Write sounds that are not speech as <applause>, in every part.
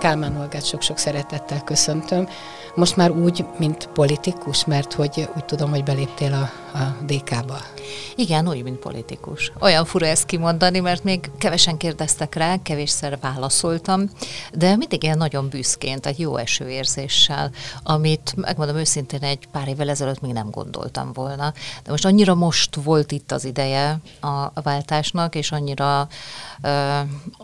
Kálmán Olgát sok-sok szeretettel köszöntöm. Most már úgy, mint politikus, mert hogy úgy tudom, hogy beléptél a, a DK-ba. Igen, úgy, mint politikus. Olyan fura ezt kimondani, mert még kevesen kérdeztek rá, kevésszer válaszoltam, de mindig ilyen nagyon büszként, egy jó esőérzéssel, amit megmondom őszintén egy pár évvel ezelőtt még nem gondoltam volna. De most annyira most volt itt az ideje a váltásnak, és annyira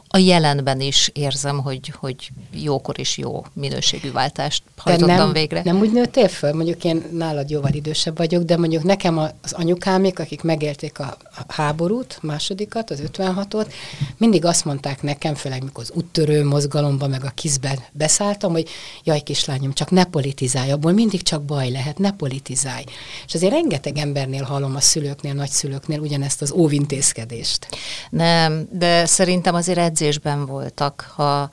a jelenben is érzem, hogy, hogy jókor is jó minőségű váltást hajtottam nem, végre. Nem úgy nőttél föl? Mondjuk én nálad jóval idősebb vagyok, de mondjuk nekem az anyukámék, akik megélték a háborút, másodikat, az 56-ot, mindig azt mondták nekem, főleg mikor az úttörő mozgalomban, meg a kizben beszálltam, hogy jaj kislányom, csak ne politizálj, abból mindig csak baj lehet, ne politizálj. És azért rengeteg embernél hallom a szülőknél, nagyszülőknél ugyanezt az óvintézkedést. Nem, de szerintem azért edzésben voltak, ha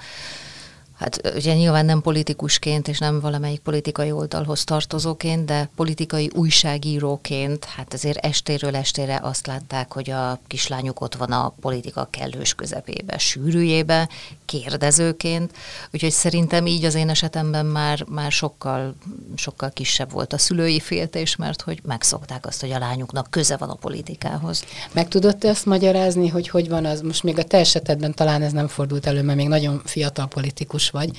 hát ugye nyilván nem politikusként, és nem valamelyik politikai oldalhoz tartozóként, de politikai újságíróként, hát azért estéről estére azt látták, hogy a kislányuk ott van a politika kellős közepébe, sűrűjébe, kérdezőként, úgyhogy szerintem így az én esetemben már, már sokkal, sokkal kisebb volt a szülői féltés, mert hogy megszokták azt, hogy a lányuknak köze van a politikához. Meg tudod te azt magyarázni, hogy hogy van az, most még a te esetedben talán ez nem fordult elő, mert még nagyon fiatal politikus vagy,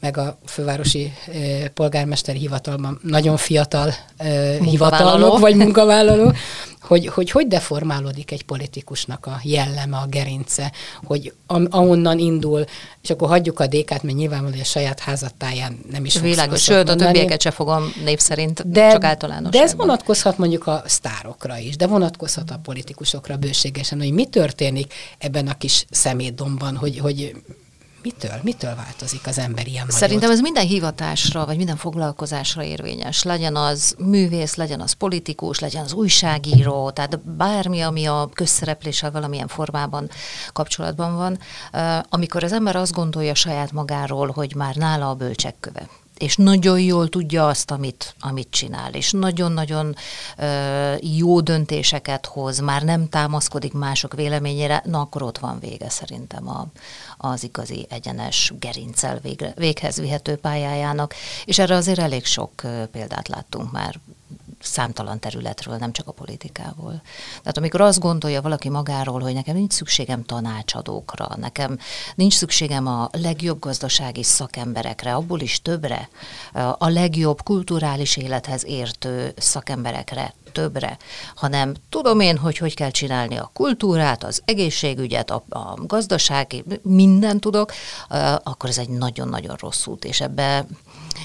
meg a fővárosi eh, polgármesteri hivatalban nagyon fiatal eh, hivatalnok vagy munkavállaló, hogy, hogy hogy deformálódik egy politikusnak a jelleme, a gerince, hogy ahonnan indul, és akkor hagyjuk a dékát, mert nyilvánvalóan a saját házattáján nem is Világos, sőt, a többieket se fogom név szerint, de, csak általános. De ez vonatkozhat mondjuk a sztárokra is, de vonatkozhat a politikusokra bőségesen, hogy mi történik ebben a kis szemétdomban, hogy, hogy Mitől? Mitől változik az ember ilyen? Szerintem ez minden hivatásra, vagy minden foglalkozásra érvényes. Legyen az művész, legyen az politikus, legyen az újságíró, tehát bármi, ami a közszerepléssel valamilyen formában kapcsolatban van. Amikor az ember azt gondolja saját magáról, hogy már nála a bölcsekköve, és nagyon jól tudja azt, amit, amit csinál, és nagyon-nagyon jó döntéseket hoz, már nem támaszkodik mások véleményére, na akkor ott van vége szerintem a, az igazi egyenes gerincel végre, véghez vihető pályájának, és erre azért elég sok példát láttunk már számtalan területről, nem csak a politikából. Tehát amikor azt gondolja valaki magáról, hogy nekem nincs szükségem tanácsadókra, nekem nincs szükségem a legjobb gazdasági szakemberekre, abból is többre, a legjobb kulturális élethez értő szakemberekre, többre, hanem tudom én, hogy hogy kell csinálni a kultúrát, az egészségügyet, a, a gazdasági, mindent tudok, akkor ez egy nagyon-nagyon rossz út, és ebbe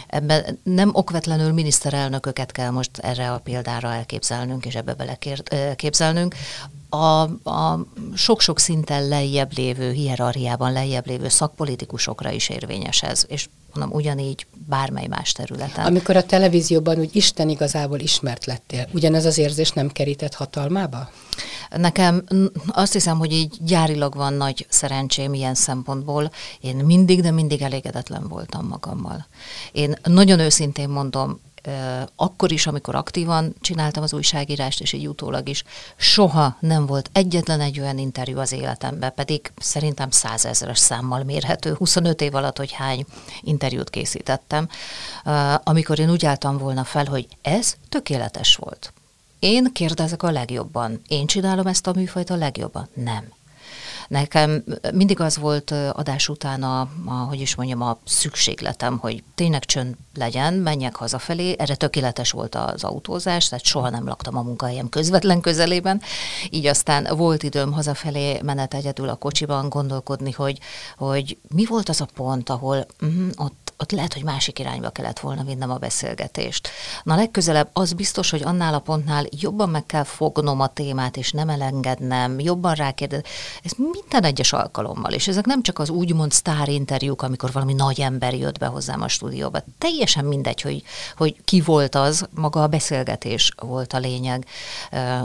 ebben nem okvetlenül miniszterelnököket kell most erre a példára elképzelnünk, és ebbe beleképzelnünk. A, a sok-sok szinten lejjebb lévő, hierarchiában lejjebb lévő szakpolitikusokra is érvényes ez, és mondom, ugyanígy bármely más területen. Amikor a televízióban úgy Isten igazából ismert lettél, ugyanez az érzés nem kerített hatalmába? Nekem azt hiszem, hogy így gyárilag van nagy szerencsém ilyen szempontból. Én mindig, de mindig elégedetlen voltam magammal. Én nagyon őszintén mondom, akkor is, amikor aktívan csináltam az újságírást, és így utólag is, soha nem volt egyetlen egy olyan interjú az életemben, pedig szerintem százezeres számmal mérhető, 25 év alatt, hogy hány interjút készítettem, amikor én úgy álltam volna fel, hogy ez tökéletes volt. Én kérdezek a legjobban. Én csinálom ezt a műfajt a legjobban. Nem. Nekem mindig az volt adás után a, a, hogy is mondjam, a szükségletem, hogy tényleg csönd legyen, menjek hazafelé. Erre tökéletes volt az autózás, tehát soha nem laktam a munkahelyem közvetlen közelében. Így aztán volt időm hazafelé menet egyedül a kocsiban gondolkodni, hogy, hogy mi volt az a pont, ahol uh, ott ott, lehet, hogy másik irányba kellett volna vinnem a beszélgetést. Na legközelebb az biztos, hogy annál a pontnál jobban meg kell fognom a témát, és nem elengednem, jobban rákérdezni. Ez minden egyes alkalommal, és ezek nem csak az úgymond sztár interjúk, amikor valami nagy ember jött be hozzám a stúdióba. Teljesen mindegy, hogy, hogy ki volt az, maga a beszélgetés volt a lényeg,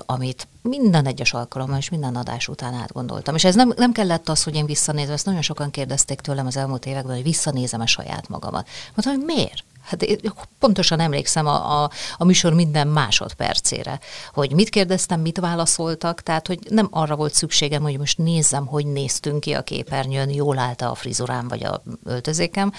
amit minden egyes alkalommal és minden adás után átgondoltam. És ez nem, nem kellett az, hogy én visszanézem, ezt nagyon sokan kérdezték tőlem az elmúlt években, hogy visszanézem-e saját magamat. Mondtam, hogy miért? Hát én pontosan emlékszem a, a, a műsor minden másodpercére, hogy mit kérdeztem, mit válaszoltak, tehát hogy nem arra volt szükségem, hogy most nézzem, hogy néztünk ki a képernyőn, jól állt a frizurám vagy a öltözékem,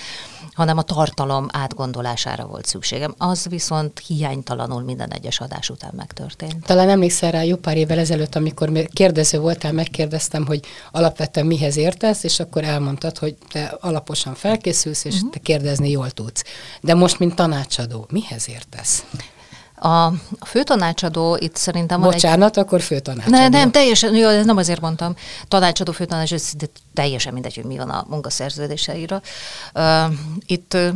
hanem a tartalom átgondolására volt szükségem. Az viszont hiánytalanul minden egyes adás után megtörtént. Talán emlékszel rá jó pár évvel ezelőtt, amikor kérdező voltál, megkérdeztem, hogy alapvetően mihez értesz, és akkor elmondtad, hogy te alaposan felkészülsz, és uh-huh. te kérdezni jól tudsz. De most, mint tanácsadó, mihez értesz? A, a főtanácsadó itt szerintem Bocsánat, egy... akkor főtanácsadó. Ne, nem, teljesen, jó, nem azért mondtam. Tanácsadó, főtanácsadó, de teljesen mindegy, hogy mi van a munkaszerződéseire. Uh, itt uh,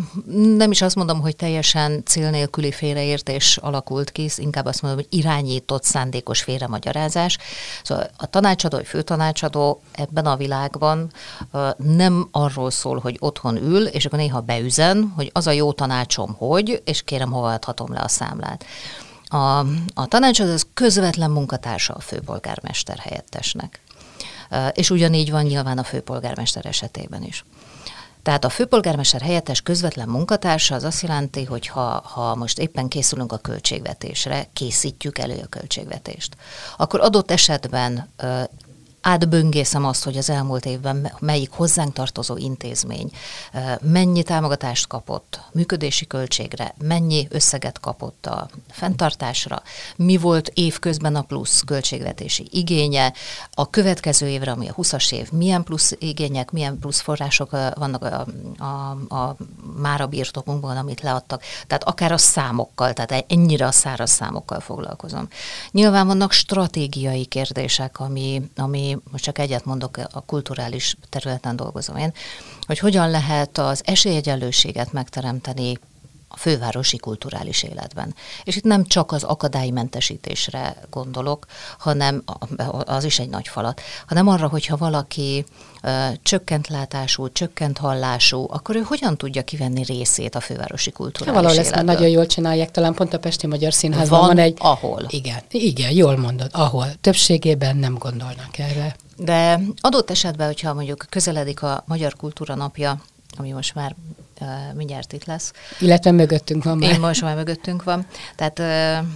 nem is azt mondom, hogy teljesen cél nélküli félreértés alakult ki, inkább azt mondom, hogy irányított, szándékos félremagyarázás. Szóval a tanácsadó, vagy főtanácsadó ebben a világban uh, nem arról szól, hogy otthon ül, és akkor néha beüzen, hogy az a jó tanácsom, hogy, és kérem, hova adhatom le a számlát. A, a tanácsadó az közvetlen munkatársa a főpolgármester helyettesnek. És ugyanígy van nyilván a főpolgármester esetében is. Tehát a főpolgármester helyettes közvetlen munkatársa az azt jelenti, hogy ha, ha most éppen készülünk a költségvetésre, készítjük elő a költségvetést, akkor adott esetben átböngészem azt, hogy az elmúlt évben melyik hozzánk tartozó intézmény mennyi támogatást kapott működési költségre, mennyi összeget kapott a fenntartásra, mi volt évközben a plusz költségvetési igénye, a következő évre, ami a 20-as év, milyen plusz igények, milyen plusz források vannak a, a, a már a birtokunkban, amit leadtak. Tehát akár a számokkal, tehát ennyire a száraz számokkal foglalkozom. Nyilván vannak stratégiai kérdések, ami, ami most csak egyet mondok, a kulturális területen dolgozom én, hogy hogyan lehet az esélyegyenlőséget megteremteni a fővárosi kulturális életben. És itt nem csak az akadálymentesítésre gondolok, hanem az is egy nagy falat, hanem arra, hogyha valaki csökkent látású, csökkent hallású, akkor ő hogyan tudja kivenni részét a fővárosi kulturális Valahol ezt már nagyon jól csinálják, talán pont a Pesti Magyar Színházban van, van egy... ahol. Igen, igen, jól mondod, ahol. Többségében nem gondolnak erre. De adott esetben, hogyha mondjuk közeledik a Magyar Kultúra Napja, ami most már mindjárt itt lesz. Illetve mögöttünk van már. Én most már mögöttünk van. Tehát uh,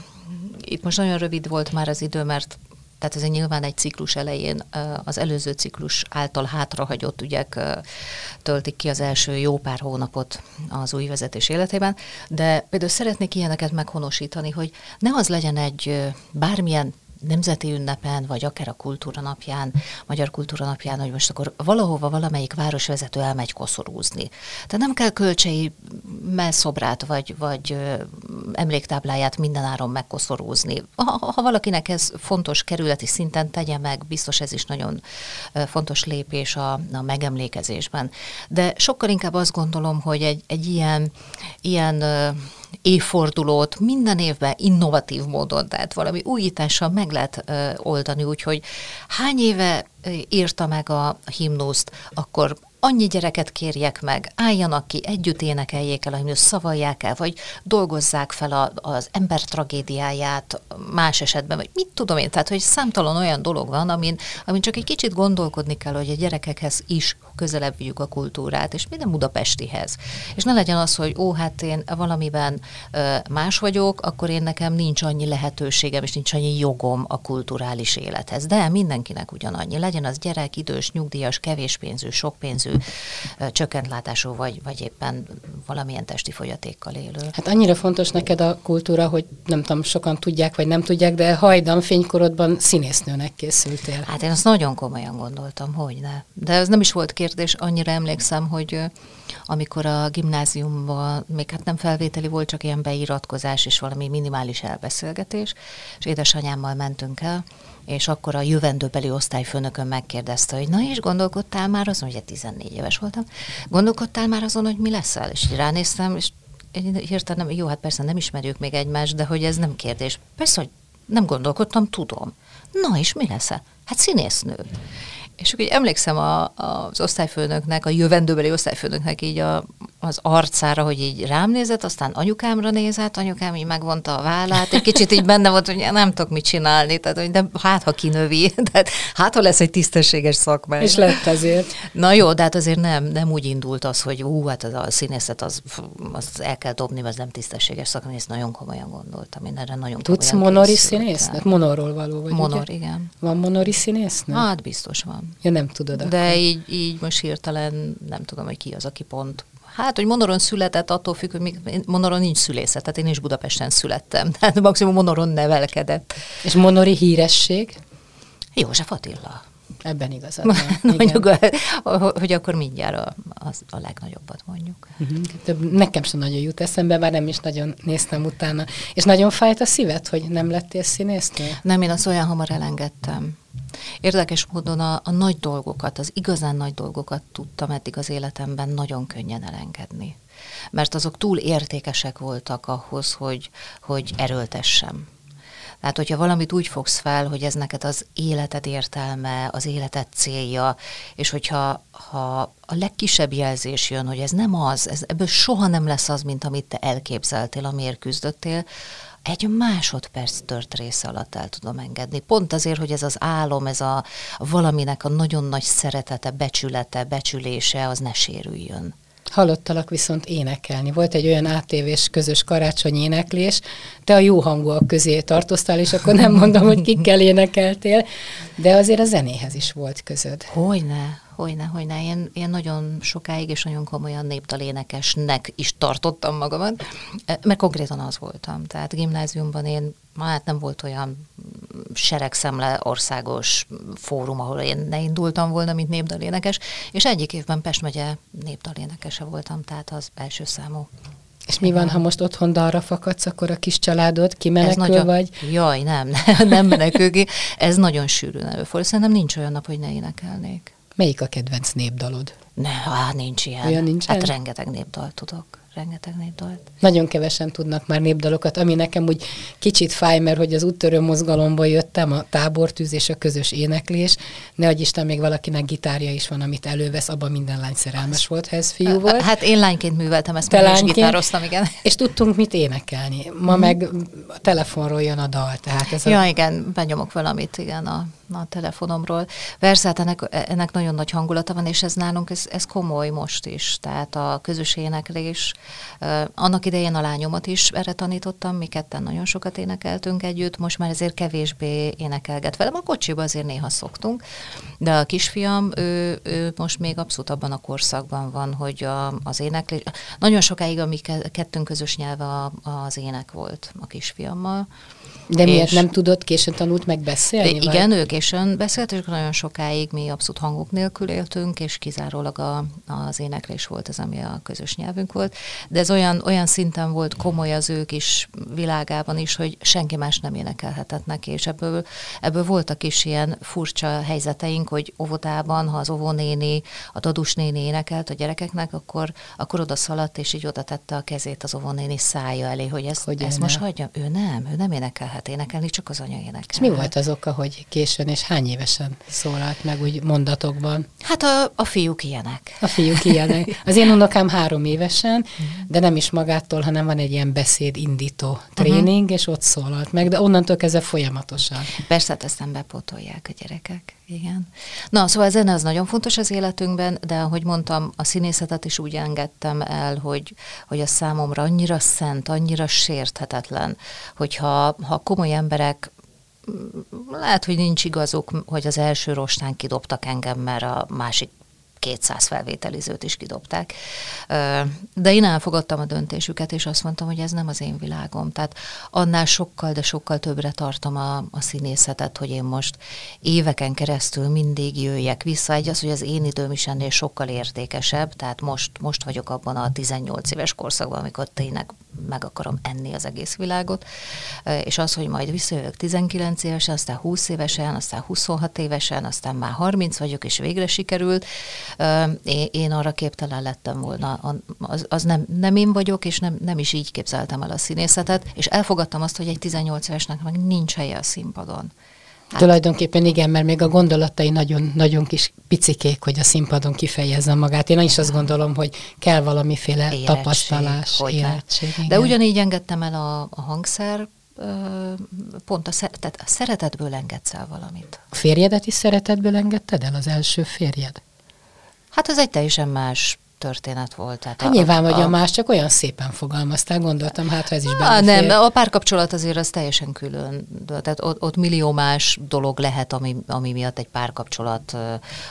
itt most nagyon rövid volt már az idő, mert tehát ez nyilván egy ciklus elején az előző ciklus által hátrahagyott ügyek töltik ki az első jó pár hónapot az új vezetés életében, de például szeretnék ilyeneket meghonosítani, hogy ne az legyen egy bármilyen nemzeti ünnepen, vagy akár a kultúra napján, magyar kultúra napján, hogy most akkor valahova valamelyik városvezető elmegy koszorúzni. Tehát nem kell kölcsei melszobrát, vagy, vagy emléktábláját mindenáron megkoszorúzni. Ha, ha valakinek ez fontos kerületi szinten tegye meg, biztos ez is nagyon fontos lépés a, a megemlékezésben. De sokkal inkább azt gondolom, hogy egy, egy ilyen, ilyen évfordulót minden évben innovatív módon, tehát valami újítással meg lehet oldani, úgyhogy hány éve írta meg a himnuszt, akkor annyi gyereket kérjek meg, álljanak ki, együtt énekeljék el, hogy szavalják el, vagy dolgozzák fel a, az ember tragédiáját más esetben, vagy mit tudom én, tehát hogy számtalan olyan dolog van, amin, amin csak egy kicsit gondolkodni kell, hogy a gyerekekhez is közelebb vigyük a kultúrát, és minden budapestihez. És ne legyen az, hogy ó, hát én valamiben más vagyok, akkor én nekem nincs annyi lehetőségem, és nincs annyi jogom a kulturális élethez. De mindenkinek ugyanannyi. Legyen az gyerek, idős, nyugdíjas, kevés pénzű, sok pénzű, csökkent látású, vagy, vagy éppen valamilyen testi fogyatékkal élő. Hát annyira fontos neked a kultúra, hogy nem tudom, sokan tudják, vagy nem tudják, de hajdan fénykorodban színésznőnek készültél. Hát én azt nagyon komolyan gondoltam, hogy ne. De ez nem is volt kérdés, annyira emlékszem, hogy amikor a gimnáziumban még hát nem felvételi volt, csak ilyen beiratkozás és valami minimális elbeszélgetés, és édesanyámmal mentünk el, és akkor a jövendőbeli osztályfőnökön megkérdezte, hogy na és gondolkodtál már azon, hogy 14 14 éves voltam. Gondolkodtál már azon, hogy mi leszel? És így ránéztem, és hirtelen, jó, hát persze nem ismerjük még egymást, de hogy ez nem kérdés. Persze, hogy nem gondolkodtam, tudom. Na és mi lesz? Hát színésznő. És így emlékszem a, az osztályfőnöknek, a jövendőbeli osztályfőnöknek így a, az arcára, hogy így rám nézett, aztán anyukámra nézett, anyukám így megvonta a vállát, egy kicsit így benne volt, hogy nem tudok mit csinálni, tehát hogy de hát ha kinövi, <laughs> tehát hát ha lesz egy tisztességes szakma. És lett azért. Na jó, de hát azért nem, nem úgy indult az, hogy ú, hát az a színészet az, az el kell dobni, az nem tisztességes szakma, ezt nagyon komolyan gondoltam, én erre nagyon Tudsz monori színész? Monorról való vagy, Monor, ugye? igen. Van monori színész? Hát biztos van. Ja, nem tudod. De akkor. így, így most hirtelen nem tudom, hogy ki az, aki pont Hát, hogy Monoron született, attól függ, hogy még Monoron nincs szülészet, tehát én is Budapesten születtem, <laughs> tehát maximum Monoron nevelkedett. És Monori híresség? József Attila. Ebben igazad <laughs> van. Mondjuk, hogy akkor mindjárt a, a, a legnagyobbat mondjuk. Uh-huh. Nekem sem nagyon jut eszembe, bár nem is nagyon néztem utána. És nagyon fájt a szíved, hogy nem lettél színésznő? Nem, én azt olyan hamar elengedtem. Érdekes módon a, a nagy dolgokat, az igazán nagy dolgokat tudtam eddig az életemben nagyon könnyen elengedni. Mert azok túl értékesek voltak ahhoz, hogy, hogy erőltessem. Tehát, hogyha valamit úgy fogsz fel, hogy ez neked az életed értelme, az életed célja, és hogyha ha a legkisebb jelzés jön, hogy ez nem az, ez, ebből soha nem lesz az, mint amit te elképzeltél, amiért küzdöttél, egy másodperc tört része alatt el tudom engedni. Pont azért, hogy ez az álom, ez a valaminek a nagyon nagy szeretete, becsülete, becsülése, az ne sérüljön. Hallottalak viszont énekelni. Volt egy olyan ATV-s közös karácsonyi éneklés, te a jó hangúak közé tartoztál, és akkor nem mondom, hogy kikkel énekeltél, de azért a zenéhez is volt közöd. Hogyne, hogyne, hogyne. Én, én nagyon sokáig és nagyon komolyan néptalénekesnek is tartottam magamat, mert konkrétan az voltam. Tehát gimnáziumban én, hát nem volt olyan seregszemle országos fórum, ahol én ne indultam volna, mint népdalénekes, és egyik évben Pest megye népdalénekese voltam, tehát az első számú és mi van, ha most otthon dalra fakadsz, akkor a kis családod kimenekül nagyon, vagy? Jaj, nem, <laughs> nem menekül ki. Ez nagyon sűrűn előfordul. Szerintem nincs olyan nap, hogy ne énekelnék. Melyik a kedvenc népdalod? Ne, á, nincs ilyen. Olyan nincs Hát rengeteg népdal tudok rengeteg népdalt. Nagyon kevesen tudnak már népdalokat, ami nekem úgy kicsit fáj, mert hogy az úttörő mozgalomból jöttem, a tábortűz és a közös éneklés, ne hogy Isten, még valakinek gitárja is van, amit elővesz, abban minden lány szerelmes volt, ha ez fiú volt. Hát én lányként műveltem ezt, lányként, gitároztam, igen. És tudtunk mit énekelni. Ma mm. meg a telefonról jön a dal. Tehát ez ja, a... igen, benyomok valamit, igen, a a telefonomról. Persze, hát ennek, ennek nagyon nagy hangulata van, és ez nálunk, ez, ez komoly most is. Tehát a közös éneklés, annak idején a lányomat is erre tanítottam, mi ketten nagyon sokat énekeltünk együtt, most már ezért kevésbé énekelget velem. A kocsiba azért néha szoktunk, de a kisfiam, ő, ő most még abszolút abban a korszakban van, hogy a, az éneklés, nagyon sokáig a mi kettőnk közös nyelve az ének volt a kisfiammal, de miért nem tudott, későn tanult meg beszélni? Igen, vagy? ő későn beszélt, és nagyon sokáig mi abszolút hangok nélkül éltünk, és kizárólag a, az éneklés volt az, ami a közös nyelvünk volt. De ez olyan, olyan szinten volt komoly az ők is világában is, hogy senki más nem énekelhetett neki, és ebből, ebből voltak is ilyen furcsa helyzeteink, hogy óvodában, ha az óvónéni, a dadus néni énekelt a gyerekeknek, akkor, akkor oda szaladt, és így oda tette a kezét az óvónéni szája elé, hogy ezt, hogy ezt most hagyja. Ő nem, ő nem énekelhet lehet énekelni, csak az anya énekel. És mi volt az oka, hogy későn és hány évesen szólalt meg úgy mondatokban? Hát a, a fiúk ilyenek. A fiúk ilyenek. Az én unokám három évesen, de nem is magától, hanem van egy ilyen beszéd indító tréning, uh-huh. és ott szólalt meg, de onnantól kezdve folyamatosan. Persze, hát ezt nem bepótolják a gyerekek. Igen. Na, szóval a zene az nagyon fontos az életünkben, de ahogy mondtam, a színészetet is úgy engedtem el, hogy, hogy a számomra annyira szent, annyira sérthetetlen, hogyha ha komoly emberek lehet, hogy nincs igazuk, hogy az első rostán kidobtak engem, mert a másik 200 felvételizőt is kidobták. De én elfogadtam a döntésüket, és azt mondtam, hogy ez nem az én világom. Tehát annál sokkal, de sokkal többre tartom a, a színészetet, hogy én most éveken keresztül mindig jöjjek vissza. Egy az, hogy az én időm is ennél sokkal értékesebb, tehát most, most vagyok abban a 18 éves korszakban, amikor tényleg meg akarom enni az egész világot, és az, hogy majd visszajövök 19 évesen, aztán 20 évesen, aztán 26 évesen, aztán már 30 vagyok, és végre sikerült, Én, arra képtelen lettem volna. Az, az nem, nem én vagyok, és nem, nem is így képzeltem el a színészetet, és elfogadtam azt, hogy egy 18 évesnek meg nincs helye a színpadon. Hát. Tulajdonképpen igen, mert még a gondolatai nagyon, nagyon kis picikék, hogy a színpadon kifejezze magát. Én is azt gondolom, hogy kell valamiféle érettség, tapasztalás, érettség. Igen. De ugyanígy engedtem el a, a hangszer, pont a, tehát a szeretetből engedsz el valamit. A férjedet is szeretetből engedted el, az első férjed? Hát ez egy teljesen más történet volt. Tehát hát a, nyilván, hogy a, a más csak olyan szépen fogalmaztál, gondoltam, hát ha ez is belefér. Nem, a párkapcsolat azért az teljesen külön. Tehát ott, ott millió más dolog lehet, ami, ami miatt egy párkapcsolat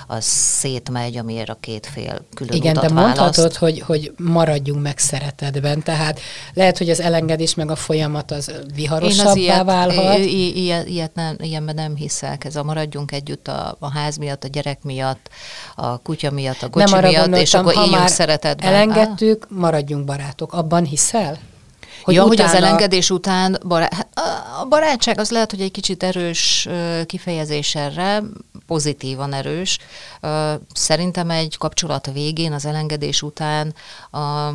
az szétmegy, amiért a két fél külön Igen, utat de választ. mondhatod, hogy, hogy maradjunk meg szeretetben, tehát lehet, hogy az elengedés meg a folyamat az viharosabbá Én ilyet, válhat. I, ilyet, ilyet nem, ilyenben nem hiszek. Ez a maradjunk együtt a, a ház miatt, a gyerek miatt, a kutya miatt, a gocsi miatt, gondoltam, és akkor így már szeretetben. elengedtük, maradjunk barátok. Abban hiszel? Hogy, ja, utána... hogy az elengedés után bará... Hát, a barátság az lehet, hogy egy kicsit erős kifejezés erre, pozitívan erős. Szerintem egy kapcsolat végén, az elengedés után a,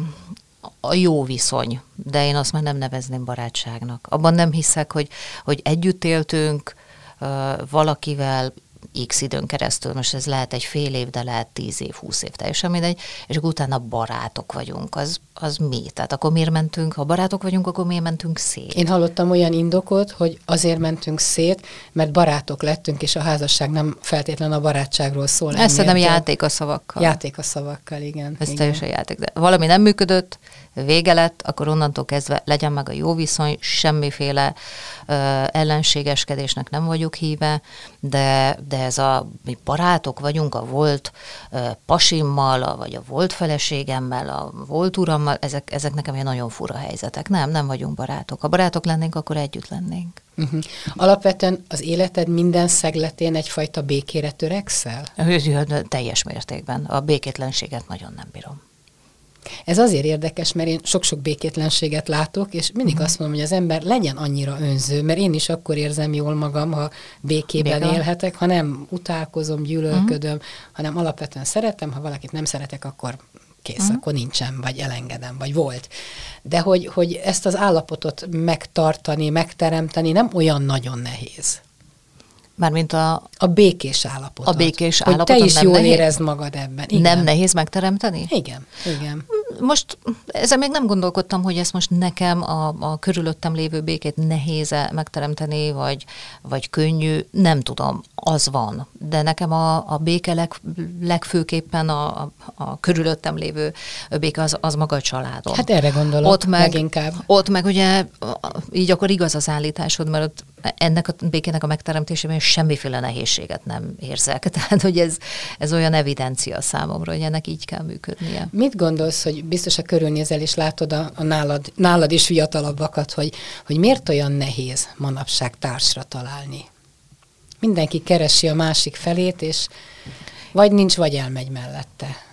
a jó viszony, de én azt már nem nevezném barátságnak. Abban nem hiszek, hogy, hogy együtt éltünk valakivel, x időn keresztül, most ez lehet egy fél év, de lehet tíz év, húsz év, teljesen mindegy, és akkor utána barátok vagyunk, az, az mi? Tehát akkor miért mentünk, ha barátok vagyunk, akkor miért mentünk szét? Én hallottam olyan indokot, hogy azért mentünk szét, mert barátok lettünk, és a házasság nem feltétlen a barátságról szól. Ez szerintem játék a szavakkal. Játék a szavakkal, igen. Ez igen. teljesen játék. De valami nem működött, vége lett, akkor onnantól kezdve legyen meg a jó viszony, semmiféle ö, ellenségeskedésnek nem vagyok híve, de, de ez a, mi barátok vagyunk a volt ö, pasimmal, a, vagy a volt feleségemmel, a volt urammal, ezek, ezek nekem ilyen nagyon fura helyzetek. Nem, nem vagyunk barátok. Ha barátok lennénk, akkor együtt lennénk. Uh-huh. Alapvetően az életed minden szegletén egyfajta békére törekszel? Teljes mértékben. A békétlenséget nagyon nem bírom. Ez azért érdekes, mert én sok-sok békétlenséget látok, és mindig uh-huh. azt mondom, hogy az ember legyen annyira önző, mert én is akkor érzem jól magam, ha békében Béka. élhetek, ha nem utálkozom, gyűlölködöm, uh-huh. hanem alapvetően szeretem, ha valakit nem szeretek, akkor kész, uh-huh. akkor nincsen, vagy elengedem, vagy volt. De hogy, hogy ezt az állapotot megtartani, megteremteni nem olyan nagyon nehéz. Mármint a... A békés állapot. A békés hogy állapotot. te is jól nehéz? érezd magad ebben. Igen. Nem nehéz megteremteni? Igen, igen. Most ezzel még nem gondolkodtam, hogy ezt most nekem a, a körülöttem lévő békét nehéz megteremteni, vagy, vagy könnyű. Nem tudom, az van. De nekem a, a béke leg, legfőképpen a, a, a körülöttem lévő béke az, az maga a családom. Hát erre gondolok ott meg, leginkább. Ott meg ugye, így akkor igaz az állításod, mert ott ennek a békének a megteremtésében semmiféle nehézséget nem érzek. <laughs> Tehát, hogy ez, ez olyan evidencia számomra, hogy ennek így kell működnie. Mit gondolsz, hogy biztos a körülnézel és látod a, a nálad, nálad is fiatalabbakat, hogy, hogy miért olyan nehéz manapság társra találni? Mindenki keresi a másik felét, és vagy nincs, vagy elmegy mellette.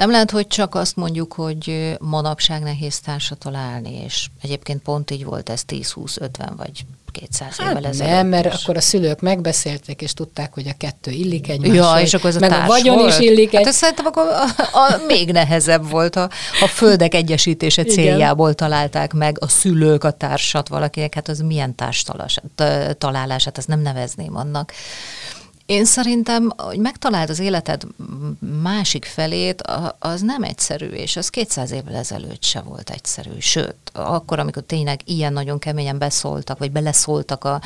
Nem lehet, hogy csak azt mondjuk, hogy manapság nehéz társat találni, és egyébként pont így volt ez 10-20-50 vagy 200 hát évvel ezelőtt. Nem, mert is. akkor a szülők megbeszélték, és tudták, hogy a kettő illik egymáshoz. Ja, és akkor ez a meg társ a vagyon volt. is illik Hát egy... szerintem akkor a, a, még nehezebb volt, a, a földek egyesítése céljából találták meg a szülők a társat valakinek, hát az milyen társ találás, hát ezt nem nevezném annak. Én szerintem, hogy megtaláld az életed másik felét, az nem egyszerű, és az 200 évvel ezelőtt se volt egyszerű. Sőt, akkor, amikor tényleg ilyen nagyon keményen beszóltak, vagy beleszóltak a,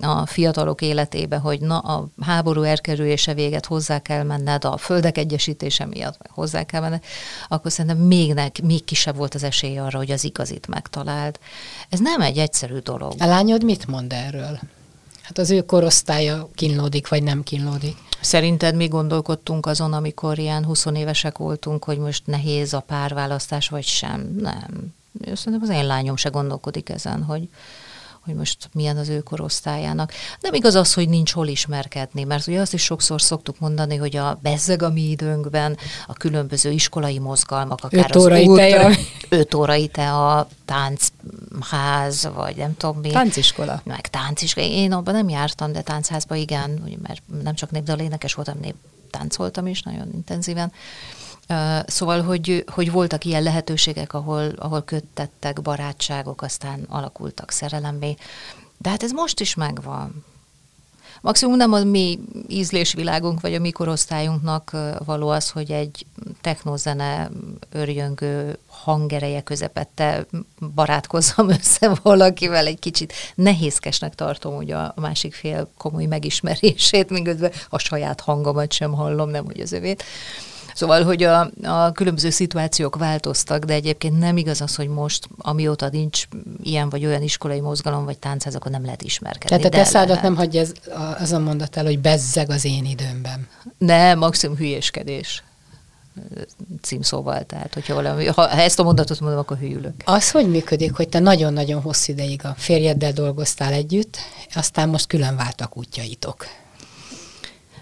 a fiatalok életébe, hogy na, a háború elkerülése véget hozzá kell menned, a földek egyesítése miatt hozzá kell menned, akkor szerintem még, ne, még kisebb volt az esély arra, hogy az igazit megtaláld. Ez nem egy egyszerű dolog. A lányod mit mond erről? Hát az ő korosztálya kínlódik, vagy nem kínlódik. Szerinted mi gondolkodtunk azon, amikor ilyen 20 évesek voltunk, hogy most nehéz a párválasztás, vagy sem? Nem. Szerintem az én lányom se gondolkodik ezen, hogy, hogy most milyen az ő korosztályának. Nem igaz az, hogy nincs hol ismerkedni, mert ugye azt is sokszor szoktuk mondani, hogy a bezzeg a mi időnkben a különböző iskolai mozgalmak, akár öt órai az tea. öt órai tea, tánchaz, vagy nem tudom mi. Tánciskola. Meg tánciskola. Én abban nem jártam, de táncházba igen, mert nem csak népdalénekes voltam, nép táncoltam is nagyon intenzíven. Szóval, hogy, hogy voltak ilyen lehetőségek, ahol, ahol köttettek barátságok, aztán alakultak szerelemmé. De hát ez most is megvan. Maximum nem a mi ízlésvilágunk, vagy a mi korosztályunknak való az, hogy egy technozene örjöngő hangereje közepette barátkozzam össze valakivel, egy kicsit nehézkesnek tartom ugye a másik fél komoly megismerését, <laughs> miközben a saját hangomat sem hallom, nem hogy az övét. Szóval, hogy a, a különböző szituációk változtak, de egyébként nem igaz az, hogy most, amióta nincs ilyen vagy olyan iskolai mozgalom vagy táncház, akkor nem lehet ismerkedni. Tehát a te szádat nem hagyja ez, az a mondat el, hogy bezzeg az én időmben. Nem, maximum hülyéskedés címszóval, tehát hogyha valami, ha ezt a mondatot mondom, akkor hűlök. Az hogy működik, hogy te nagyon-nagyon hosszú ideig a férjeddel dolgoztál együtt, aztán most külön váltak útjaitok?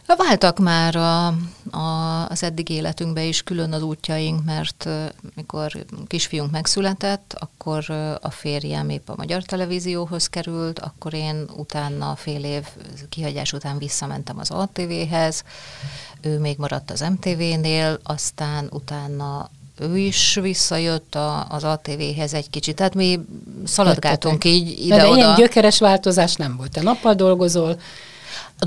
Váltak már a, a, az eddig életünkbe is külön az útjaink, mert mikor kisfiunk megszületett, akkor a férjem épp a Magyar Televízióhoz került, akkor én utána fél év kihagyás után visszamentem az ATV-hez, ő még maradt az MTV-nél, aztán utána ő is visszajött a, az ATV-hez egy kicsit. Tehát mi szaladgáltunk így ide-oda. De ilyen gyökeres változás nem volt. Te nappal dolgozol,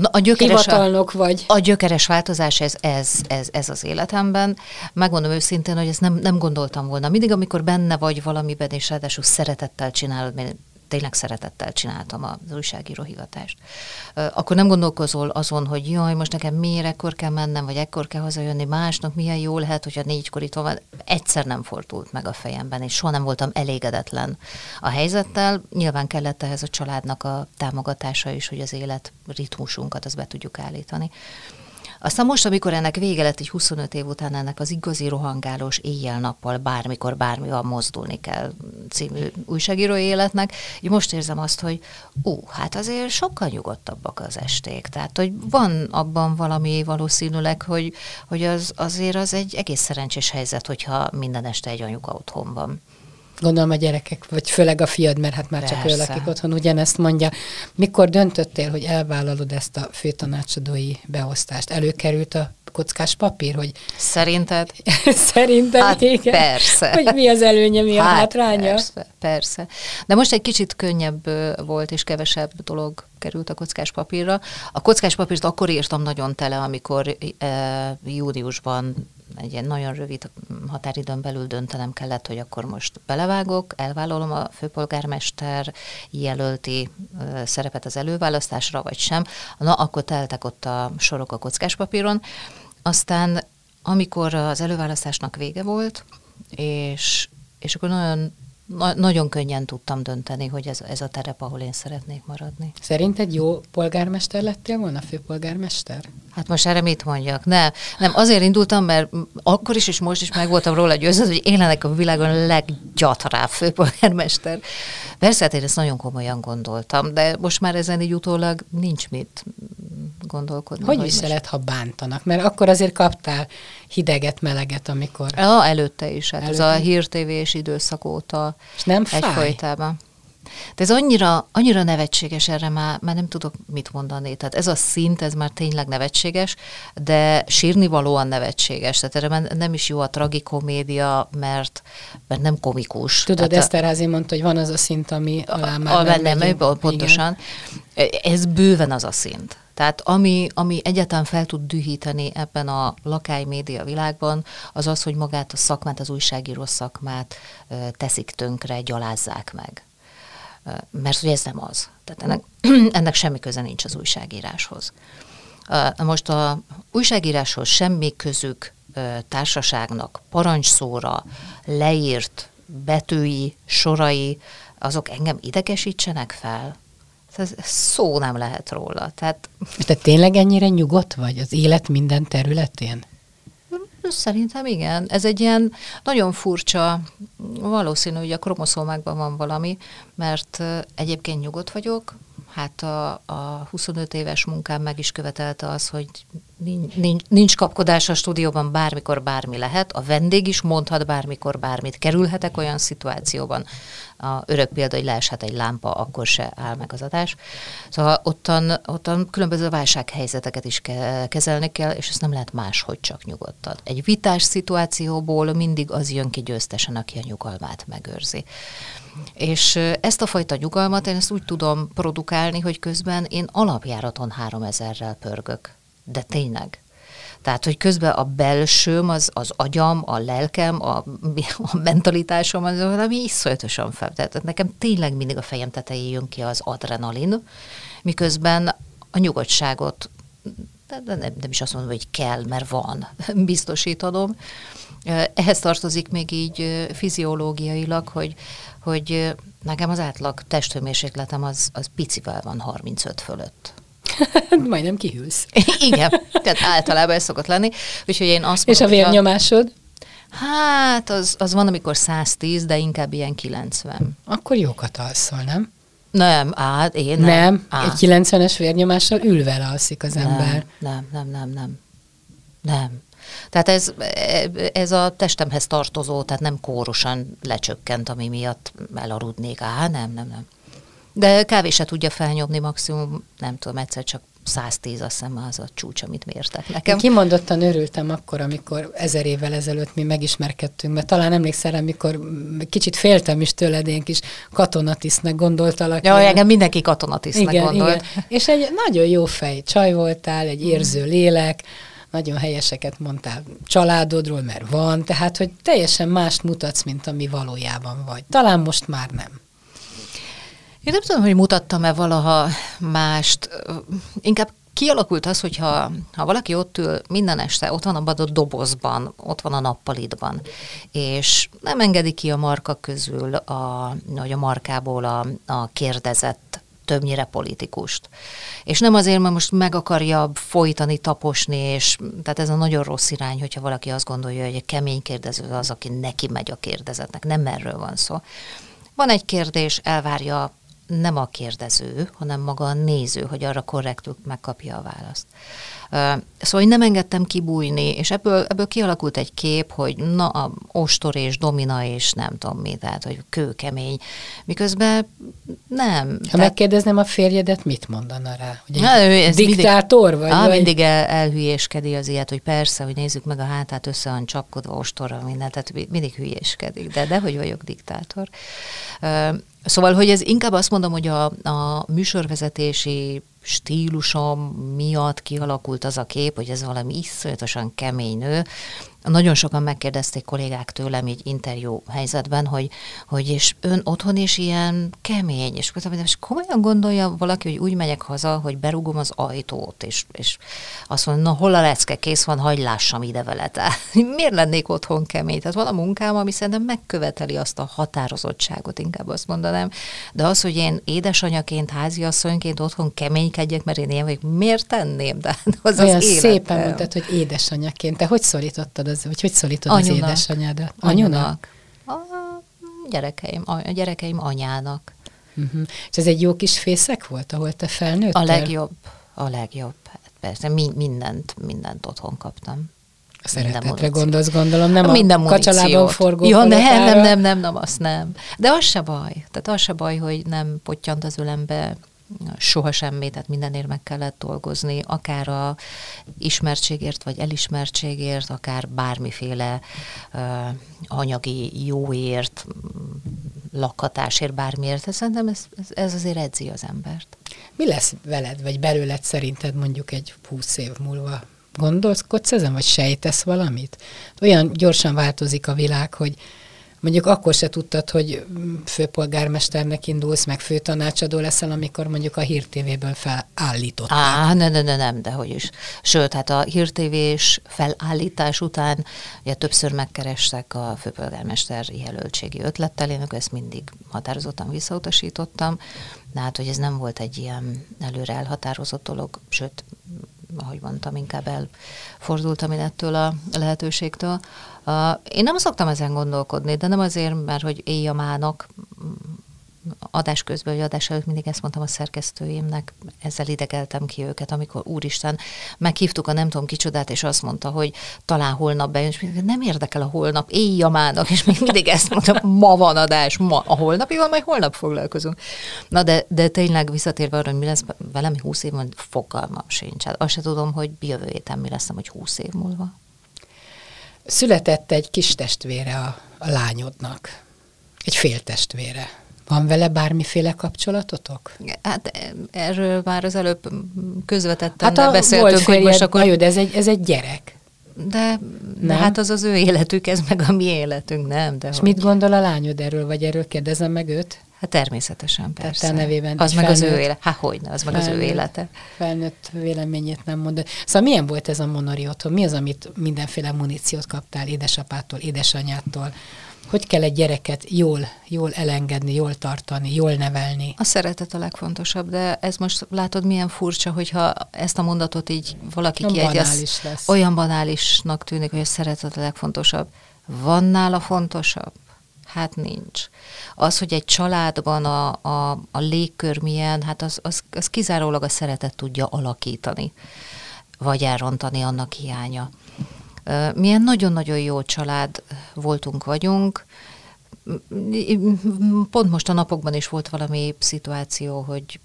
a gyökeres, hivatalnok vagy. A gyökeres változás ez, ez, ez, ez az életemben. Megmondom őszintén, hogy ezt nem, nem gondoltam volna. Mindig, amikor benne vagy valamiben, és ráadásul szeretettel csinálod, tényleg szeretettel csináltam az újságíró hivatást. Akkor nem gondolkozol azon, hogy jaj, most nekem miért ekkor kell mennem, vagy ekkor kell hazajönni, másnak milyen jó lehet, hogyha négykor itt van. Egyszer nem fordult meg a fejemben, és soha nem voltam elégedetlen a helyzettel. Nyilván kellett ehhez a családnak a támogatása is, hogy az élet ritmusunkat azt be tudjuk állítani. Aztán most, amikor ennek vége lett, így 25 év után ennek az igazi rohangálós éjjel-nappal bármikor bármival mozdulni kell című újságíró életnek, így most érzem azt, hogy ú, hát azért sokkal nyugodtabbak az esték. Tehát, hogy van abban valami valószínűleg, hogy, hogy az, azért az egy egész szerencsés helyzet, hogyha minden este egy anyuka otthon van. Gondolom a gyerekek, vagy főleg a fiad, mert hát már Persze. csak ő lakik otthon, ugyanezt mondja. Mikor döntöttél, hogy elvállalod ezt a főtanácsadói beosztást? Előkerült a kockás papír, hogy... Szerinted? <laughs> Szerintem hát igen. persze. Hogy mi az előnye, mi hát a hátránya? Persze, persze. De most egy kicsit könnyebb volt, és kevesebb dolog került a kockás papírra. A kockás papírt akkor írtam nagyon tele, amikor e, júniusban egy ilyen nagyon rövid határidőn belül döntenem kellett, hogy akkor most belevágok, elvállalom a főpolgármester jelölti szerepet az előválasztásra, vagy sem. Na, akkor teltek ott a sorok a kockáspapíron. Aztán, amikor az előválasztásnak vége volt, és, és akkor nagyon na- nagyon könnyen tudtam dönteni, hogy ez, ez a terep, ahol én szeretnék maradni. Szerinted jó polgármester lettél volna, főpolgármester? Hát most erre mit mondjak? Ne, nem, azért indultam, mert akkor is és most is meg voltam róla győződve, hogy én lennek a világon a leggyatrább főpolgármester. Persze, hát én ezt nagyon komolyan gondoltam, de most már ezen így utólag nincs mit gondolkodni. Hogy, hogy viseled, ha bántanak? Mert akkor azért kaptál hideget, meleget, amikor... Ja, előtte is. Hát előtte. ez a hírtévés időszak óta És nem fáj? egyfolytában. De ez annyira, annyira nevetséges, erre már, már nem tudok mit mondani. Tehát ez a szint, ez már tényleg nevetséges, de sírni valóan nevetséges. Tehát erre nem is jó a tragikomédia, mert, mert nem komikus. Tudod, Tehát Eszterházi mondta, hogy van az a szint, ami alá már a, nem, nem. Pontosan. Igen. Ez bőven az a szint. Tehát ami, ami egyáltalán fel tud dühíteni ebben a lakály média világban, az az, hogy magát a szakmát, az újságíró szakmát teszik tönkre, gyalázzák meg. Mert ugye ez nem az. Tehát ennek, <clears throat> ennek semmi köze nincs az újságíráshoz. Most a újságíráshoz semmi közük társaságnak parancsszóra leírt betűi, sorai, azok engem idegesítsenek fel ez szó nem lehet róla. Tehát... Te tényleg ennyire nyugodt vagy az élet minden területén? Szerintem igen. Ez egy ilyen nagyon furcsa, valószínű, hogy a kromoszómákban van valami, mert egyébként nyugodt vagyok, hát a, a 25 éves munkám meg is követelte az, hogy nincs, nincs kapkodás a stúdióban, bármikor bármi lehet, a vendég is mondhat bármikor bármit, kerülhetek olyan szituációban, a örök példa, hogy leeshet egy lámpa, akkor se áll meg az adás. Szóval ottan, ottan különböző válsághelyzeteket is ke- kezelni kell, és ezt nem lehet máshogy csak nyugodtan. Egy vitás szituációból mindig az jön ki győztesen, aki a nyugalmát megőrzi. És ezt a fajta nyugalmat én ezt úgy tudom produkálni, hogy közben én alapjáraton 3000-rel pörgök. De tényleg. Tehát, hogy közben a belsőm, az, az agyam, a lelkem, a, a mentalitásom, az valami iszonyatosan fel. Tehát nekem tényleg mindig a fejem tetején jön ki az adrenalin, miközben a nyugodtságot, de nem, nem is azt mondom, hogy kell, mert van, <laughs> biztosítanom. Ehhez tartozik még így fiziológiailag, hogy, hogy nekem az átlag testhőmérsékletem az, az picivel van 35 fölött. <laughs> Majdnem kihűlsz. <laughs> Igen, tehát általában ez szokott lenni. Úgyhogy én azt És a vérnyomásod? Hát, az, az van, amikor 110, de inkább ilyen 90. Akkor jókat alszol, nem? Nem, hát én nem. Nem, á. egy 90-es vérnyomással ülve alszik az nem, ember. Nem, nem, nem, nem. Nem. Tehát ez, ez a testemhez tartozó, tehát nem kórosan lecsökkent, ami miatt elaludnék. Á, nem, nem, nem. De kávé se tudja felnyomni maximum, nem tudom, egyszer csak 110 azt hiszem az a csúcs, amit mértek nekem. Kimondottan örültem akkor, amikor ezer évvel ezelőtt mi megismerkedtünk, mert talán emlékszel, amikor kicsit féltem is tőled, én kis katonatisztnek gondoltalak. Ja, engem mindenki katonatisztnek igen, gondolt. Igen. És egy nagyon jó fej csaj voltál, egy érző lélek, nagyon helyeseket mondtál családodról, mert van, tehát, hogy teljesen mást mutatsz, mint ami valójában vagy. Talán most már nem. Én nem tudom, hogy mutattam-e valaha mást. Inkább kialakult az, hogyha ha valaki ott ül minden este, ott van abban a dobozban, ott van a nappalitban, és nem engedi ki a marka közül, a, vagy a markából a, a kérdezett többnyire politikust. És nem azért, mert most meg akarja folytani, taposni, és tehát ez a nagyon rossz irány, hogyha valaki azt gondolja, hogy egy kemény kérdező az, aki neki megy a kérdezetnek. Nem erről van szó. Van egy kérdés, elvárja nem a kérdező, hanem maga a néző, hogy arra korrektül megkapja a választ. Szóval én nem engedtem kibújni, és ebből, ebből kialakult egy kép, hogy na, a ostor és domina és nem tudom mi, tehát, hogy kőkemény. Miközben nem. Ha tehát... megkérdezném a férjedet, mit mondana rá? Hogy na, ez diktátor mindig, vagy? Á, vagy? mindig el, elhülyéskedi az ilyet, hogy persze, hogy nézzük meg a hátát, össze van csapkodva ostorra, minden, tehát mindig hülyéskedik, de de hogy vagyok diktátor. Szóval, hogy ez inkább azt mondom, hogy a, a műsorvezetési stílusom miatt kialakult az a kép, hogy ez valami iszonyatosan kemény nő, nagyon sokan megkérdezték kollégák tőlem így interjú helyzetben, hogy, hogy és ön otthon is ilyen kemény, és mondtam, és komolyan gondolja valaki, hogy úgy megyek haza, hogy berugom az ajtót, és, és azt mondja, na hol a lecke, kész van, hagyd lássam ide vele. Tehát <laughs> miért lennék otthon kemény? Tehát van a munkám, ami szerintem megköveteli azt a határozottságot, inkább azt mondanám. De az, hogy én édesanyaként, háziasszonyként otthon keménykedjek, mert én ilyen vagyok, miért tenném? De az Olyan az szépen mondtad, hogy édesanyaként. Te hogy szorítottad az, vagy hogy szólítod Anyunak. az édesanyádat? Anyunak? A gyerekeim, a gyerekeim anyának. Uh-huh. És ez egy jó kis fészek volt, ahol te felnőttél? A legjobb, a legjobb. Hát persze, mi, mindent, mindent otthon kaptam. A szeretetre gondolsz, gondolom, nem minden a kacsalában forgó Ja, nem, nem, nem, nem, nem, azt nem. De az se baj. Tehát az se baj, hogy nem pottyant az ölembe soha semmi, tehát mindenért meg kellett dolgozni, akár a ismertségért, vagy elismertségért, akár bármiféle uh, anyagi jóért, lakhatásért, bármiért. Szerintem ez, ez, ez azért edzi az embert. Mi lesz veled, vagy belőled szerinted mondjuk egy húsz év múlva? Gondolkodsz ezen, vagy sejtesz valamit? Olyan gyorsan változik a világ, hogy mondjuk akkor se tudtad, hogy főpolgármesternek indulsz, meg főtanácsadó leszel, amikor mondjuk a hírtévéből felállították. Á, nem, nem, nem, nem, de hogy is. Sőt, hát a hírtévés felállítás után ugye többször megkerestek a főpolgármester jelöltségi ötlettel, én ezt mindig határozottan visszautasítottam, de hát, hogy ez nem volt egy ilyen előre elhatározott dolog, sőt, ahogy mondtam, inkább elfordultam én ettől a lehetőségtől. Én nem szoktam ezen gondolkodni, de nem azért, mert hogy éjjamának adás közben, vagy adás előtt mindig ezt mondtam a szerkesztőimnek, ezzel idegeltem ki őket, amikor úristen, meghívtuk a nem tudom kicsodát, és azt mondta, hogy talán holnap bejön, és nem érdekel a holnap, éjjamának, és még mindig ezt mondtam, ma van adás, ma a holnapival, majd holnap foglalkozunk. Na de, de tényleg visszatérve arra, hogy mi lesz velem 20 év, fogalmam sincs. Hát azt se tudom, hogy jövő héten mi lesz, hogy 20 év múlva. Született egy kis testvére a, a lányodnak, egy féltestvére. Van vele bármiféle kapcsolatotok? Hát erről már az előbb közvetetten hát beszéltünk, hogy most akkor... Jó, de ez egy, ez egy gyerek. De, de hát az az ő életük, ez meg a mi életünk, nem? De És hogy... mit gondol a lányod erről, vagy erről kérdezem meg őt? Hát természetesen, persze. Tehát nevében az felnőtt, meg az ő élete. Hát hogyne, az felnőtt, meg az ő élete. Felnőtt véleményét nem mondod. Szóval milyen volt ez a monori otthon? Mi az, amit mindenféle muníciót kaptál édesapától, édesanyától? Hogy kell egy gyereket jól, jól elengedni, jól tartani, jól nevelni? A szeretet a legfontosabb, de ez most látod milyen furcsa, hogyha ezt a mondatot így valaki kiegyez. Olyan banálisnak tűnik, hogy a szeretet a legfontosabb. Van nála fontosabb? Hát nincs. Az, hogy egy családban a, a, a légkör milyen, hát az, az, az kizárólag a szeretet tudja alakítani, vagy elrontani annak hiánya. Milyen nagyon-nagyon jó család voltunk, vagyunk. Pont most a napokban is volt valami szituáció, hogy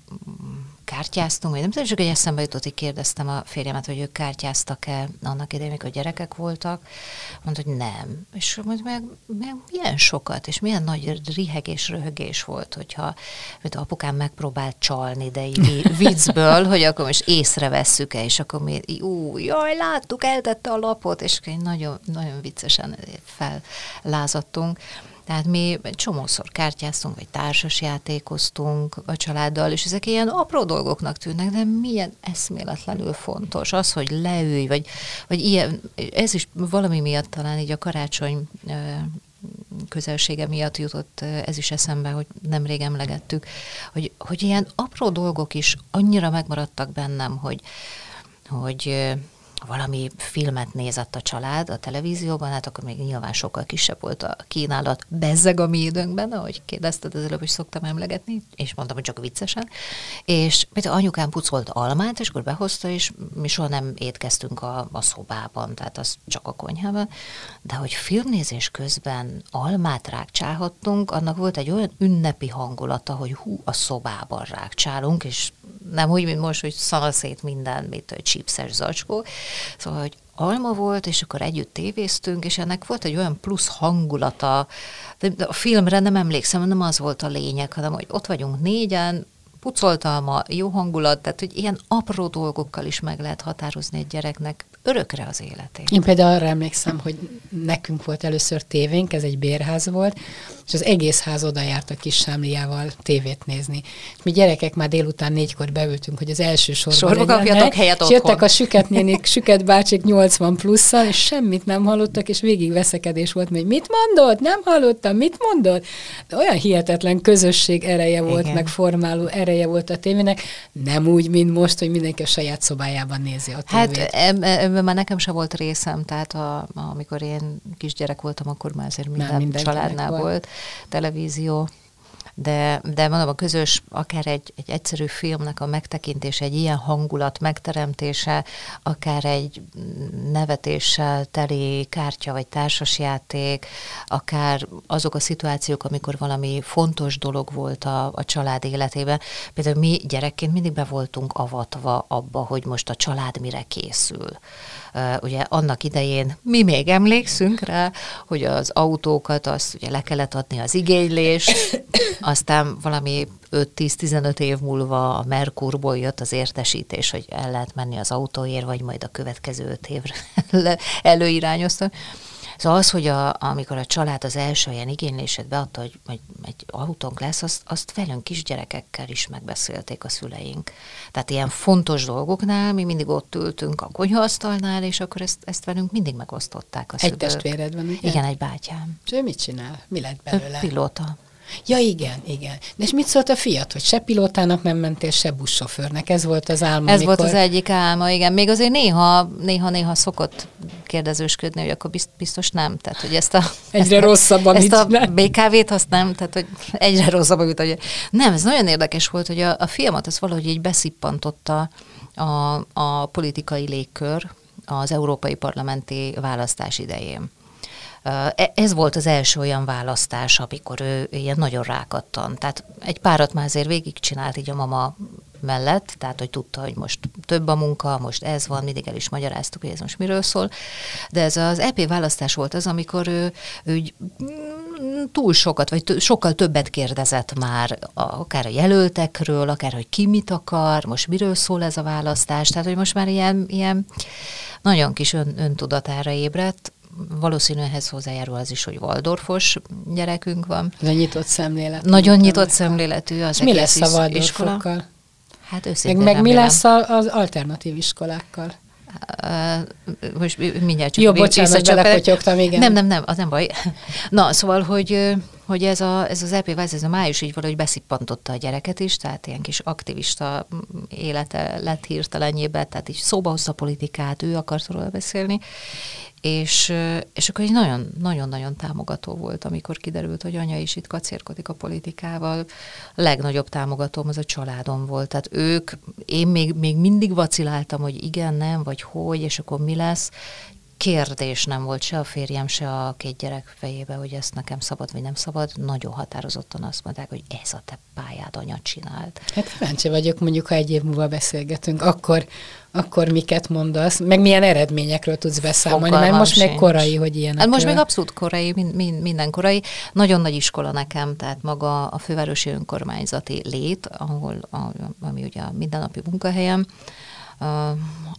kártyáztunk, vagy nem tudom, csak egy eszembe jutott, hogy kérdeztem a férjemet, hogy ők kártyáztak-e annak idején, amikor gyerekek voltak. Mondta, hogy nem. És mondta, meg, meg milyen sokat, és milyen nagy rihegés, röhögés volt, hogyha mint apukám megpróbált csalni, de így <laughs> viccből, hogy akkor most észrevesszük-e, és akkor mi, ú, jaj, láttuk, eltette a lapot, és nagyon, nagyon viccesen fellázadtunk. Tehát mi csomószor kártyáztunk, vagy társasjátékoztunk a családdal, és ezek ilyen apró dolgoknak tűnnek, de milyen eszméletlenül fontos az, hogy leülj, vagy, vagy ilyen, ez is valami miatt talán így a karácsony közelsége miatt jutott ez is eszembe, hogy nemrég emlegettük, hogy, hogy ilyen apró dolgok is annyira megmaradtak bennem, hogy, hogy valami filmet nézett a család a televízióban, hát akkor még nyilván sokkal kisebb volt a kínálat. Bezzeg a mi időnkben, ahogy kérdezted, az előbb is szoktam emlegetni, és mondtam, hogy csak viccesen. És például anyukám pucolt almát, és akkor behozta, és mi soha nem étkeztünk a, a szobában, tehát az csak a konyhában. De hogy filmnézés közben almát rákcsálhattunk, annak volt egy olyan ünnepi hangulata, hogy hú, a szobában rákcsálunk, és nem úgy, mint most, hogy szanaszét minden, mint csípszes zacskó. Szóval, hogy alma volt, és akkor együtt tévéztünk, és ennek volt egy olyan plusz hangulata. De a filmre nem emlékszem, nem az volt a lényeg, hanem hogy ott vagyunk négyen, pucoltalma, jó hangulat, tehát hogy ilyen apró dolgokkal is meg lehet határozni egy gyereknek örökre az életét. Én például arra emlékszem, hogy nekünk volt először tévénk, ez egy bérház volt, és az egész ház oda járt a kis sámliával tévét nézni. Mi gyerekek már délután négykor beültünk, hogy az első sorban Sorba kapjatok helyet és jöttek a süket nénik, <laughs> süket bácsik 80 plusszal, és semmit nem hallottak, és végig veszekedés volt, hogy mit mondott, nem hallottam, mit mondott. De olyan hihetetlen közösség ereje volt, Igen. meg formáló ereje volt a tévének, nem úgy, mint most, hogy mindenki a saját szobájában nézi a tévét. Hát ebben már nekem sem volt részem, tehát a, amikor én kisgyerek voltam, akkor már azért minden, minden családnál volt. volt televízió, de, de mondom, a közös, akár egy, egy egyszerű filmnek a megtekintése, egy ilyen hangulat megteremtése, akár egy nevetéssel teli kártya vagy társasjáték, akár azok a szituációk, amikor valami fontos dolog volt a, a család életében. Például mi gyerekként mindig be voltunk avatva abba, hogy most a család mire készül ugye annak idején mi még emlékszünk rá, hogy az autókat azt ugye le kellett adni az igénylést, aztán valami 5-10-15 év múlva a Merkurból jött az értesítés, hogy el lehet menni az autóért, vagy majd a következő 5 évre <laughs> előirányozta. Szóval az, hogy a, amikor a család az első ilyen igénylését beadta, hogy, hogy egy autónk lesz, azt, azt velünk kisgyerekekkel is megbeszélték a szüleink. Tehát ilyen fontos dolgoknál mi mindig ott ültünk a konyhaasztalnál, és akkor ezt, ezt velünk mindig megosztották a szülők. Egy testvéred van, ugye? Igen, egy bátyám. És ő mit csinál? Mi lett belőle? Pilóta. Ja, igen, igen. De és mit szólt a fiat, hogy se pilótának nem mentél, se buszsofőrnek? Ez volt az álma, Ez amikor... volt az egyik álma, igen. Még azért néha, néha, néha szokott kérdezősködni, hogy akkor biztos nem. Tehát, hogy ezt a, <laughs> egyre ezt a, rosszabb, ezt a BKV-t azt nem, tehát, hogy egyre rosszabb, amit, hogy nem, ez nagyon érdekes volt, hogy a, a fiamat az valahogy így beszippantotta a, a politikai légkör az európai parlamenti választás idején. E, ez volt az első olyan választás, amikor ő ilyen nagyon rákattan. Tehát egy párat már azért végigcsinált így a mama mellett, tehát hogy tudta, hogy most több a munka, most ez van, mindig el is magyaráztuk, hogy ez most miről szól. De ez az EP választás volt az, amikor ő, ő túl sokat, vagy sokkal többet kérdezett már, akár a jelöltekről, akár hogy ki mit akar, most miről szól ez a választás, tehát hogy most már ilyen, ilyen nagyon kis ön, öntudatára ébredt, valószínűleg ehhez hozzájárul az is, hogy Waldorfos gyerekünk van. Ez a nyitott szemlélet. Nagyon nyitott szemléletű az mi lesz a Waldorfokkal? Hát őszintén Meg, meg mi lesz a, az alternatív iskolákkal? Most mindjárt csak Jó, bocsánat, belepotyogtam, igen. Nem, nem, nem, az nem baj. <laughs> Na, szóval, hogy, hogy ez, a, ez az EP Váz, ez a május így valahogy beszippantotta a gyereket is, tehát ilyen kis aktivista élete lett hirtelenjébe, tehát így szóba hozta a politikát, ő akart róla beszélni, és, és akkor egy nagyon-nagyon támogató volt, amikor kiderült, hogy anya is itt kacérkodik a politikával. A legnagyobb támogatóm az a családom volt. Tehát ők, én még, még mindig vaciláltam, hogy igen, nem, vagy hogy, és akkor mi lesz kérdés nem volt se a férjem, se a két gyerek fejébe, hogy ezt nekem szabad vagy nem szabad. Nagyon határozottan azt mondták, hogy ez a te pályád anya csinált. Hát kíváncsi vagyok, mondjuk, ha egy év múlva beszélgetünk, akkor, akkor miket mondasz, meg milyen eredményekről tudsz beszámolni, Fogalmam mert most még korai, hogy ilyen. Hát most még abszolút korai, min, min, minden korai. Nagyon nagy iskola nekem, tehát maga a fővárosi önkormányzati lét, ahol, a, ami ugye a mindennapi munkahelyem,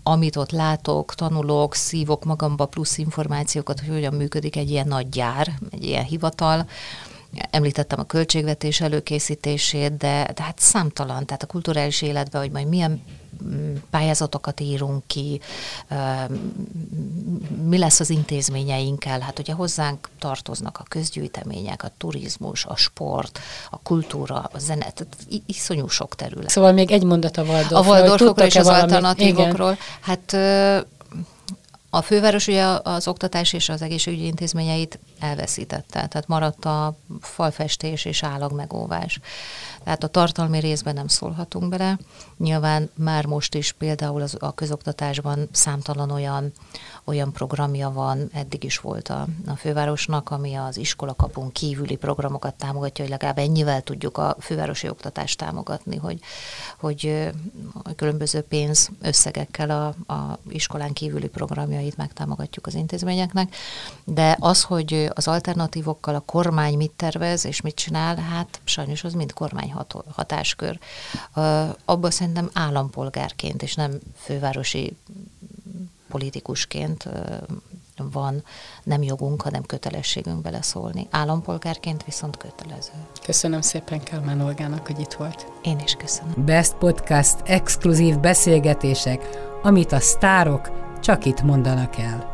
amit ott látok, tanulok, szívok magamba plusz információkat, hogy hogyan működik egy ilyen nagy gyár, egy ilyen hivatal, Említettem a költségvetés előkészítését, de, de hát számtalan, tehát a kulturális életben, hogy majd milyen mm, pályázatokat írunk ki, mi lesz az intézményeinkkel. Hát ugye hozzánk tartoznak a közgyűjtemények, a turizmus, a sport, a kultúra, a zene, tehát iszonyú sok terület. Szóval még egy mondat a Waldorfról. A Waldorfokról és az alternatívokról. Hát a főváros ugye az oktatás és az egészségügyi intézményeit elveszítette, tehát maradt a falfestés és állagmegóvás. Tehát a tartalmi részben nem szólhatunk bele. Nyilván már most is például az, a közoktatásban számtalan olyan olyan programja van, eddig is volt a, a fővárosnak, ami az iskolakapunk kívüli programokat támogatja, hogy legalább ennyivel tudjuk a fővárosi oktatást támogatni, hogy, hogy különböző pénz összegekkel a, a iskolán kívüli programjait megtámogatjuk az intézményeknek. De az, hogy az alternatívokkal a kormány mit tervez és mit csinál, hát sajnos az mind kormány hatáskör. Abban szerintem állampolgárként, és nem fővárosi politikusként van nem jogunk, hanem kötelességünk beleszólni. Állampolgárként viszont kötelező. Köszönöm szépen Kálmán Olgának, hogy itt volt. Én is köszönöm. Best Podcast exkluzív beszélgetések, amit a sztárok csak itt mondanak el.